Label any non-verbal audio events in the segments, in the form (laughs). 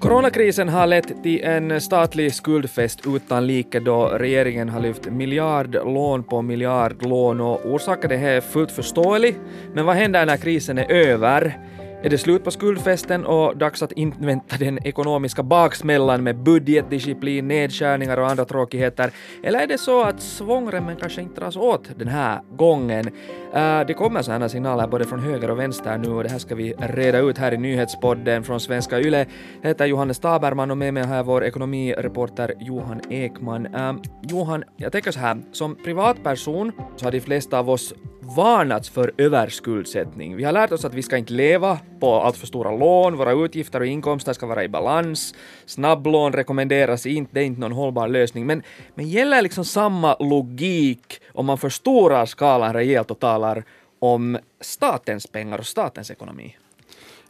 Coronakrisen har lett till en statlig skuldfest utan like då regeringen har lyft miljardlån på miljardlån och orsaken är fullt förståelig. Men vad händer när krisen är över? Är det slut på skuldfesten och dags att invänta den ekonomiska baksmällan med budgetdisciplin, nedskärningar och andra tråkigheter? Eller är det så att svångremmen kanske inte dras åt den här gången? Uh, det kommer sådana signaler både från höger och vänster nu och det här ska vi reda ut här i nyhetspodden från Svenska Yle. Jag heter Johannes Taberman och med mig har jag vår ekonomireporter Johan Ekman. Uh, Johan, jag tänker så här, som privatperson så har de flesta av oss varnats för överskuldsättning. Vi har lärt oss att vi ska inte leva på allt för stora lån, våra utgifter och inkomster ska vara i balans, snabblån rekommenderas inte, det är inte någon hållbar lösning. Men, men gäller liksom samma logik om man förstorar skalan rejält och talar om statens pengar och statens ekonomi?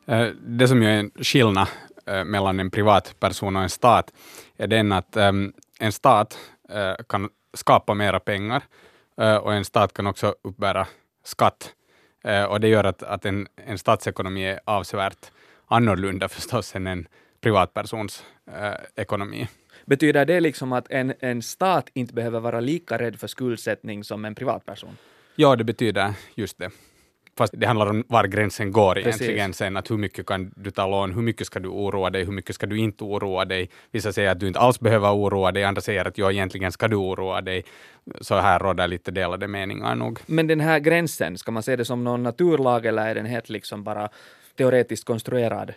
Eh, det som är en skillnad eh, mellan en privatperson och en stat är den att ehm, en stat eh, kan skapa mera pengar och en stat kan också uppbära skatt. Eh, och det gör att, att en, en statsekonomi är avsevärt annorlunda förstås än en privatpersons eh, ekonomi. Betyder det liksom att en, en stat inte behöver vara lika rädd för skuldsättning som en privatperson? Ja, det betyder just det. Fast det handlar om var gränsen går Precis. egentligen sen, att hur mycket kan du ta lån, hur mycket ska du oroa dig, hur mycket ska du inte oroa dig. Vissa säger att du inte alls behöver oroa dig, andra säger att ja, egentligen ska du oroa dig. Så här råder lite delade meningar nog. Men den här gränsen, ska man se det som någon naturlag eller är den helt liksom bara teoretiskt konstruerad?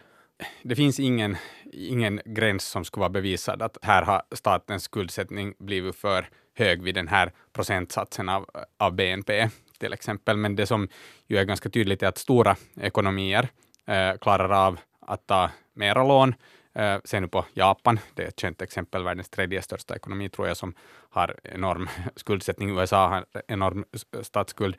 det finns ingen, ingen gräns som skulle vara bevisad att här har statens skuldsättning blivit för hög vid den här procentsatsen av, av BNP till exempel. Men det som ju är ganska tydligt är att stora ekonomier eh, klarar av att ta mera lån. Eh, se nu på Japan, det är ett känt exempel, världens tredje största ekonomi tror jag, som har enorm (laughs) skuldsättning. USA har enorm statsskuld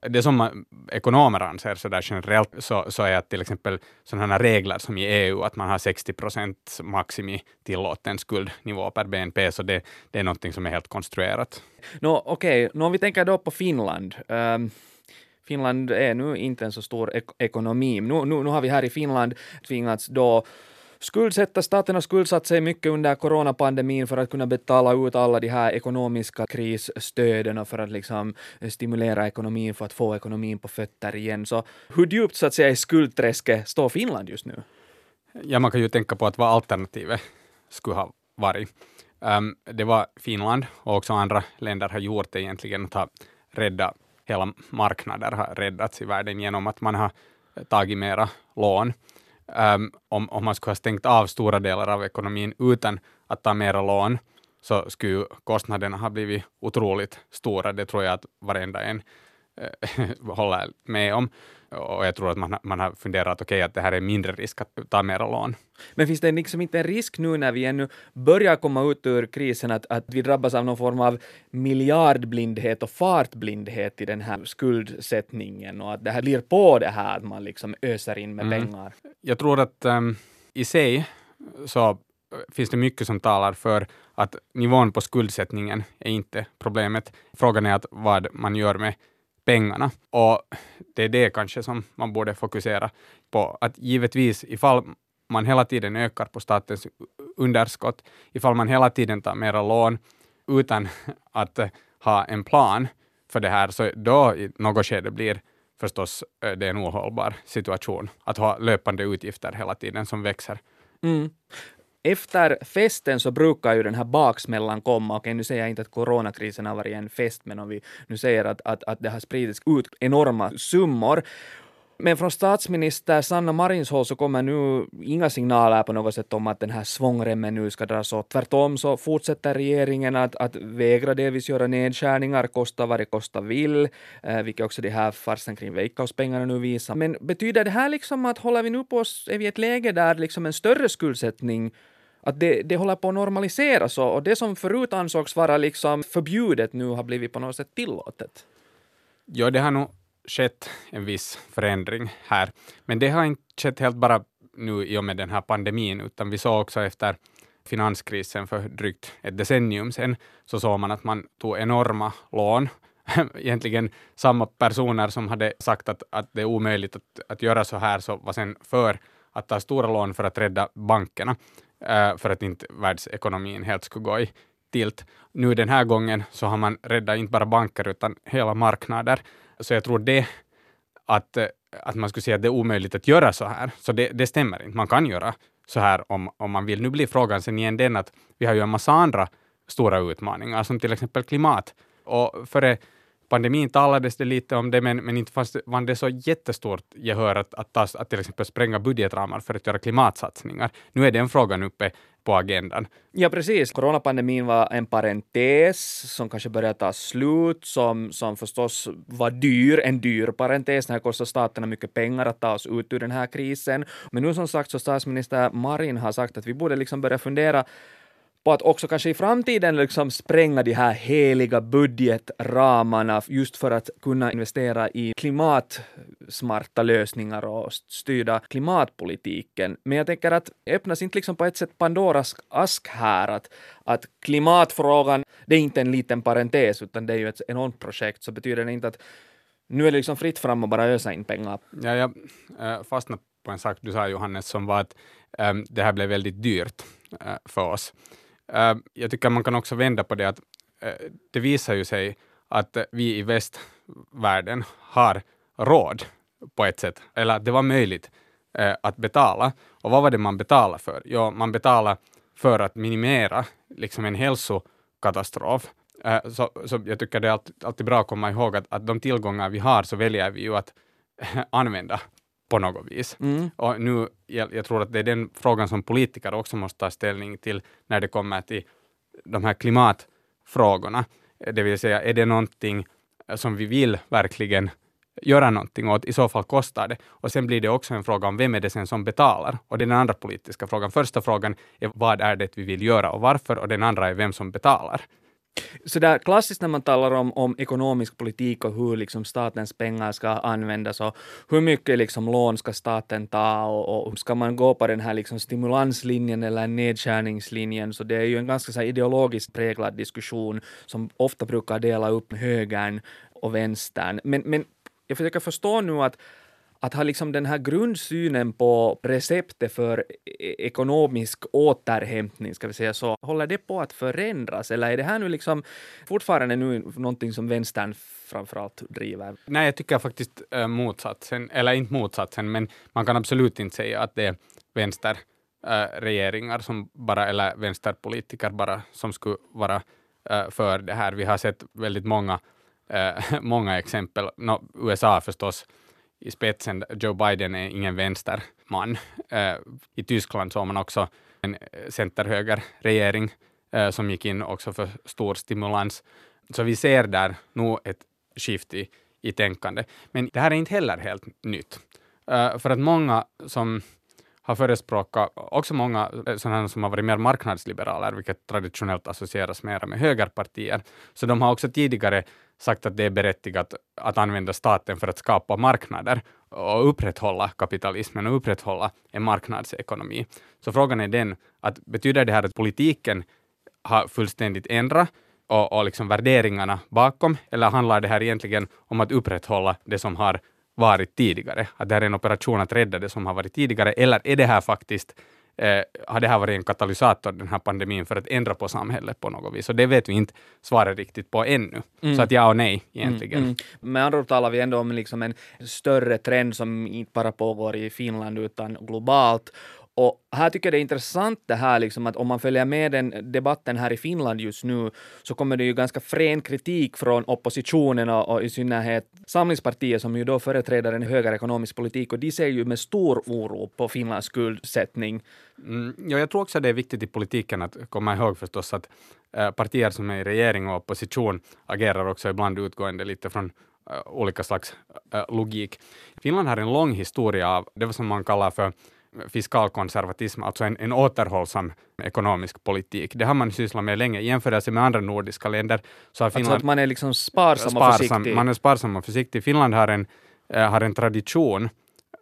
det som ekonomer anser så där generellt så, så är att till exempel sådana regler som i EU, att man har 60 procent maximi tillåten skuldnivå per BNP, så det, det är någonting som är helt konstruerat. No, Okej, okay. om vi tänker då på Finland. Um... Finland är nu inte en så stor ek ekonomi. Nu, nu, nu har vi här i Finland tvingats då skuldsätta. Staten har skuldsatt sig mycket under coronapandemin för att kunna betala ut alla de här ekonomiska krisstöden och för att liksom stimulera ekonomin för att få ekonomin på fötter igen. Så hur djupt så att säga i skuldträsket står Finland just nu? Ja, man kan ju tänka på att vad alternativet skulle ha varit. Um, det var Finland och också andra länder har gjort det egentligen att ha räddat hela marknader har räddats i världen genom att man har tagit mera lån um, om, om man skulle ha stängt av stora delar av ekonomin utan att ta mera lån, så skulle kostnaderna ha blivit otroligt stora. Det tror jag att varenda en (laughs) håller med om. Och jag tror att man, man har funderat, okej, okay, att det här är mindre risk att ta mera lån. Men finns det liksom inte en risk nu när vi ännu börjar komma ut ur krisen att, att vi drabbas av någon form av miljardblindhet och fartblindhet i den här skuldsättningen och att det här blir på det här att man liksom öser in med mm. pengar? Jag tror att um, i sig så finns det mycket som talar för att nivån på skuldsättningen är inte problemet. Frågan är att vad man gör med pengarna. Och det är det kanske som man borde fokusera på. Att givetvis, ifall man hela tiden ökar på statens underskott, ifall man hela tiden tar mera lån utan (laughs) att ha en plan för det här, så då i något skede blir förstås eh, det är en ohållbar situation att ha löpande utgifter hela tiden som växer. Mm efter festen så brukar ju den här baksmällan komma. Okej, nu säger jag inte att coronakrisen har varit en fest, men om vi nu säger att, att, att det har spridits ut enorma summor men från statsminister Sanna Marins håll så kommer nu inga signaler på något sätt om att den här svångremmen nu ska dras åt. Tvärtom så fortsätter regeringen att, att vägra delvis göra nedskärningar, kosta vad det kosta vill, eh, vilket också det här farsen kring Veikkauspengarna nu visar. Men betyder det här liksom att håller vi nu på, är vi i ett läge där liksom en större skuldsättning att det, det håller på att normaliseras och, och det som förut ansågs vara liksom förbjudet nu har blivit på något sätt tillåtet? Ja, det har nog skett en viss förändring här. Men det har inte skett helt bara nu i och med den här pandemin, utan vi såg också efter finanskrisen för drygt ett decennium sedan, så såg man att man tog enorma lån (laughs) egentligen samma personer som hade sagt att, att det är omöjligt att, att göra så här, så var sen för att ta stora lån för att rädda bankerna, Eh, för att inte världsekonomin helt skulle gå i tilt. Nu den här gången så har man räddat inte bara banker utan hela marknader. Så jag tror det att, eh, att man skulle säga att det är omöjligt att göra så här, så det, det stämmer inte. Man kan göra så här om, om man vill. Nu blir frågan sen igen den att vi har ju en massa andra stora utmaningar, som till exempel klimat. Och före pandemin talades det lite om det, men, men inte fanns det, var det så jättestort gehör att, att, att, att till exempel spränga budgetramar för att göra klimatsatsningar. Nu är den frågan uppe på agendan. Ja, precis. Coronapandemin var en parentes som kanske började ta slut, som, som förstås var dyr, en dyr parentes. Det här kostar staterna mycket pengar att ta oss ut ur den här krisen. Men nu som sagt så statsminister Marin har sagt att vi borde liksom börja fundera på att också kanske i framtiden liksom spränga de här heliga budgetramarna just för att kunna investera i klimatsmarta lösningar och styra klimatpolitiken. Men jag tänker att öppnas inte liksom på ett sätt Pandoras ask här, att, att klimatfrågan, det är inte en liten parentes, utan det är ju ett enormt projekt, så betyder det inte att nu är det liksom fritt fram och bara ösa in pengar. Ja, jag eh, fastnade på en sak du sa Johannes, som var att äm, det här blev väldigt dyrt äh, för oss. Uh, jag tycker man kan också vända på det att uh, det visar ju sig att vi i västvärlden har råd på ett sätt, eller att det var möjligt äh, att betala. Och vad var det man betalade för? Jo, man betalade för att minimera liksom en hälsokatastrof. Så, så jag tycker det är alltid, alltid bra att komma ihåg att, att de tillgångar vi har så väljer vi ju att (laughs) använda på något vis. Mm. Och nu, jag, jag, tror att det är den frågan som politiker också måste ta ställning till när det kommer till de här klimatfrågorna. Det vill säga, är det någonting som vi vill verkligen göra någonting åt, i så fall kostar det. Och sen blir det också en fråga om vem är det sen som betalar? Och det är den andra politiska frågan. Första frågan är vad är det vi vill göra och varför? Och den andra är vem som betalar. Så där klassiskt när man talar om, om ekonomisk politik och hur liksom statens pengar ska användas och hur mycket liksom lån ska staten ta och, och ska man gå på den här liksom stimulanslinjen eller nedskärningslinjen så det är ju en ganska så ideologiskt präglad diskussion som ofta brukar dela upp högern och vänstern. Men, men jag försöker förstå nu att att ha liksom den här grundsynen på receptet för e-, ekonomisk återhämtning, ska vi säga så, håller det på att förändras eller är det här nu liksom fortfarande nu någonting som vänstern framförallt driver? Nej, jag tycker faktiskt äh, motsatsen, eller inte motsatsen, men man kan absolut inte säga att det är vänsterregeringar eh, äh, som bara, eller vänsterpolitiker bara, som skulle vara äh, för det här. Vi har sett väldigt många, (laughs) många exempel. No, USA förstås, i spetsen. Joe Biden är ingen vänsterman. Eh, I Tyskland såg man också en center-höger-regering eh, som gick in också för stor stimulans. Så vi ser där nog ett skift i, i tänkande. Men det här är inte heller helt nytt. Eh, för att många som har förespråkat, också många eh, sådana som har varit mer marknadsliberaler, vilket traditionellt associeras mer med högerpartier, så de har också tidigare sagt att det är berättigat att använda staten för att skapa marknader och upprätthålla kapitalismen och upprätthålla en marknadsekonomi. Så frågan är den, att betyder det här att politiken har fullständigt ändrat och, och liksom värderingarna bakom, eller handlar det här egentligen om att upprätthålla det som har varit tidigare? Att det här är en operation att rädda det som har varit tidigare, eller är det här faktiskt eh, har det här varit en katalysator, den här pandemin, för att ändra på samhället på något vis? Och det vet vi inte svaret riktigt på ännu. Mm. Så att ja och nej egentligen. Mm, mm. Med andra ord talar vi ändå om liksom en större trend som inte bara pågår i Finland utan globalt. Och här tycker jag det är intressant det här liksom att om man följer med den debatten här i Finland just nu så kommer det ju ganska frän kritik från oppositionen och, och i synnerhet Samlingspartiet som ju då företräder en högerekonomisk politik och de ser ju med stor oro på Finlands skuldsättning. Mm, ja, jag tror också det är viktigt i politiken att komma ihåg förstås att äh, partier som är i regering och opposition agerar också ibland utgående lite från äh, olika slags äh, logik. Finland har en lång historia av det som man kallar för fiskalkonservatism, alltså en, en återhållsam ekonomisk politik. Det har man sysslat med länge. I jämförelse med andra nordiska länder så har Finland... Alltså att man är liksom sparsam, sparsam och försiktig? Man är sparsam och försiktig. Finland har en, äh, har en tradition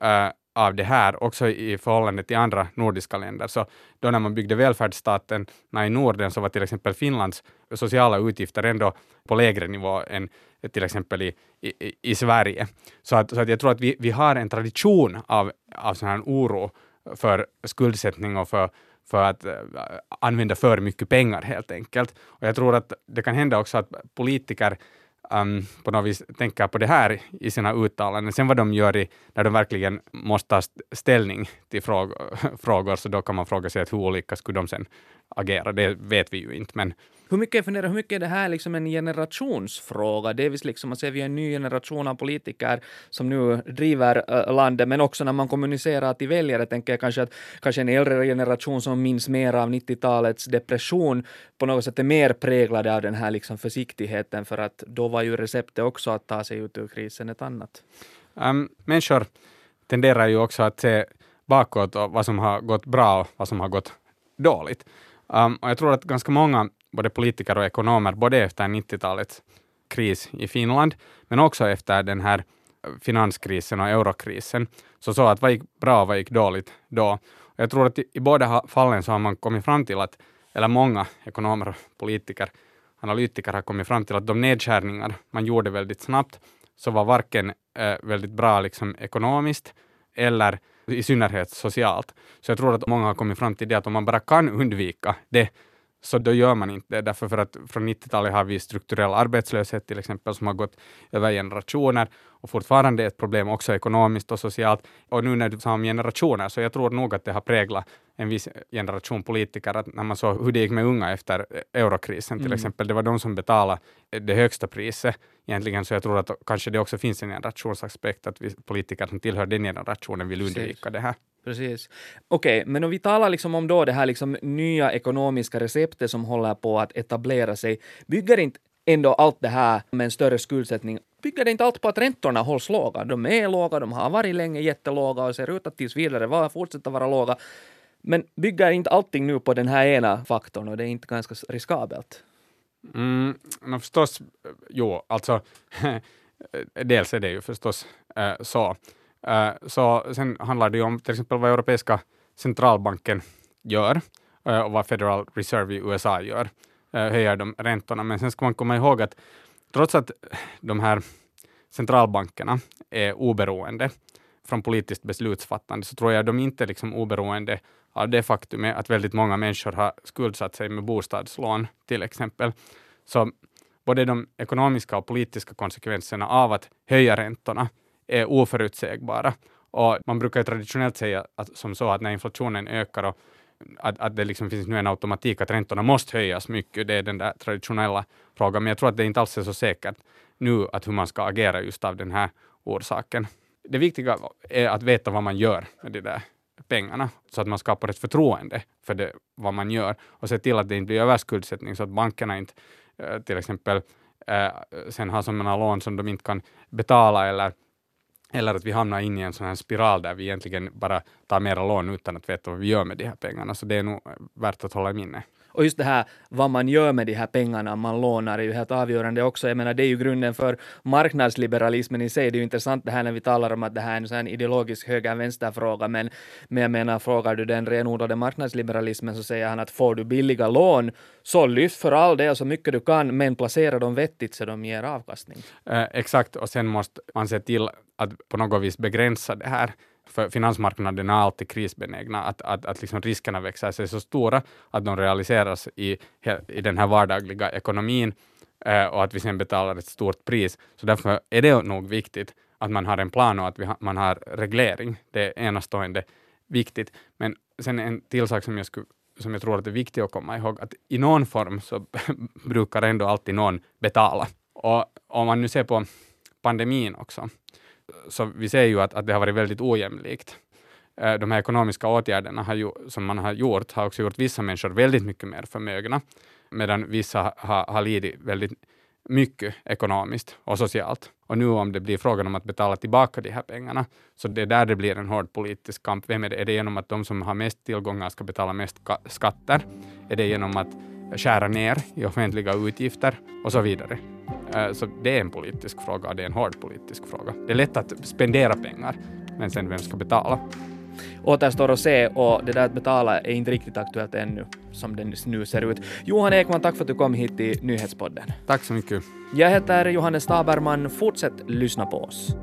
äh, av det här, också i förhållande till andra nordiska länder. Så då när man byggde välfärdsstaten i Norden så var till exempel Finlands sociala utgifter ändå på lägre nivå än till exempel i, i, i Sverige. Så att, så att jag tror att vi, vi har en tradition av, av sån här oro för skuldsättning och för, för att eh, använda för mycket pengar helt enkelt. Och jag tror att det kan hända också att politiker um, på något vis tänker på det här i sina uttalanden. Sen vad de gör i, när de verkligen måste ta ställning till frågor, (laughs) frågor, så då kan man fråga sig att hur olika skulle de sen agera. Det vet vi ju inte, men hur mycket, funderar, hur mycket är det här liksom en generationsfråga? Delvis liksom, man ser vi en ny generation av politiker som nu driver eh, landet, men också när man kommunicerar till väljare tänker jag kanske att kanske en äldre generation som minns mer av 90-talets depression på något sätt är mer präglade av den här liksom försiktigheten, för att då var ju receptet också att ta sig ut ur krisen ett annat. Um, människor tenderar ju också att se bakåt och vad som har gått bra och vad som har gått dåligt. Um, och jag tror att ganska många både politiker och ekonomer, både efter 90-talets kris i Finland, men också efter den här finanskrisen och eurokrisen, så så att vad gick bra och vad gick dåligt då. Och jag tror att i, i båda fallen så har man kommit fram till att, eller många ekonomer, politiker, analytiker har kommit fram till att de nedskärningar man gjorde väldigt snabbt, så var varken eh, väldigt bra liksom, ekonomiskt eller i synnerhet socialt. Så jag tror att många har kommit fram till det att om man bara kan undvika det, så då gör man inte det, därför för att från 90-talet har vi strukturell arbetslöshet till exempel som har gått över generationer och fortfarande är ett problem också ekonomiskt och socialt. Och nu när du sa om generationer, så jag tror nog att det har präglat en viss generation politiker, att när man såg hur det gick med unga efter eurokrisen till mm. exempel, det var de som betalade det högsta priset egentligen, så jag tror att kanske det också finns en generationsaspekt, att vi politiker som tillhör den generationen vill undvika det här. Precis. Okej, okay, men om vi talar liksom om då det här liksom nya ekonomiska receptet som håller på att etablera sig, bygger inte ändå allt det här med en större skuldsättning bygger det inte allt på att räntorna hålls låga? De är låga, de har varit länge jättelåga och ser ut att tills vidare var, fortsätta vara låga. Men bygger inte allting nu på den här ena faktorn och det är inte ganska riskabelt? Mm, no, förstås, jo, alltså (laughs) dels är det ju förstås äh, så. Eh, så sen handlar det ju om till exempel vad Europeiska centralbanken gör eh, och vad Federal Reserve i USA gör, eh, höjer de räntorna. Men sen ska man komma ihåg att trots att de här centralbankerna är oberoende från politiskt beslutsfattande, så tror jag de inte är liksom oberoende av det faktumet att väldigt många människor har skuldsatt sig med bostadslån till exempel. Så både de ekonomiska och politiska konsekvenserna av att höja räntorna är oförutsägbara. Och man brukar traditionellt säga att, som så att när inflationen ökar och att, att det liksom finns nu en automatik att räntorna måste höjas mycket, det är den där traditionella frågan. Men jag tror att det inte alls är så säkert nu att hur man ska agera just av den här orsaken. Det viktiga är att veta vad man gör med de där pengarna, så att man skapar ett förtroende för det, vad man gör och se till att det inte blir överskuldsättning, så att bankerna inte eh, till exempel eh, sen har sådana lån som de inte kan betala eller eller att vi hamnar in i en sån här spiral där vi egentligen bara tar mera lån utan att veta vad vi gör med de här pengarna. Så det är nog värt att hålla i minne. Och just det här vad man gör med de här pengarna man lånar är ju helt avgörande också. Jag menar, det är ju grunden för marknadsliberalismen i sig. Det är ju intressant det här när vi talar om att det här är en sån ideologisk höger-vänster-fråga, men, men jag menar, frågar du den renodlade marknadsliberalismen så säger han att får du billiga lån så lyft för all det så mycket du kan, men placera dem vettigt så de ger avkastning. Eh, exakt, och sen måste man se till att på något vis begränsa det här för finansmarknaden är alltid krisbenägna, att, att, att liksom riskerna växer sig så stora att de realiseras i, i den här vardagliga ekonomin eh, och att vi sen betalar ett stort pris. Så därför är det nog viktigt att man har en plan och att ha, man har reglering. Det är enastående viktigt. Men sen en till sak som jag, skulle, som jag tror att är viktigt att komma ihåg, att i någon form så (laughs) brukar ändå alltid någon betala. Och om man nu ser på pandemin också, så vi ser ju att, att det har varit väldigt ojämlikt. Eh, de här ekonomiska åtgärderna har ju, som man har gjort har också gjort vissa människor väldigt mycket mer förmögna, medan vissa har, har lidit väldigt mycket ekonomiskt och socialt. Och nu om det blir frågan om att betala tillbaka de här pengarna, så det är där det blir en hård politisk kamp. Vem är det? Är det genom att de som har mest tillgångar ska betala mest skatter? Är det genom att skära ner i offentliga utgifter och så vidare? Eh, så det är en politisk fråga och det är en hård politisk fråga. Det är lätt att spendera pengar, Men sen vem ska betala? återstår att se och det där att betala är inte riktigt aktuellt ännu som det nu ser ut. Johan Ekman, tack för att du kom hit till Nyhetspodden. Tack så mycket. Jag heter Johannes Taberman. Fortsätt lyssna på oss.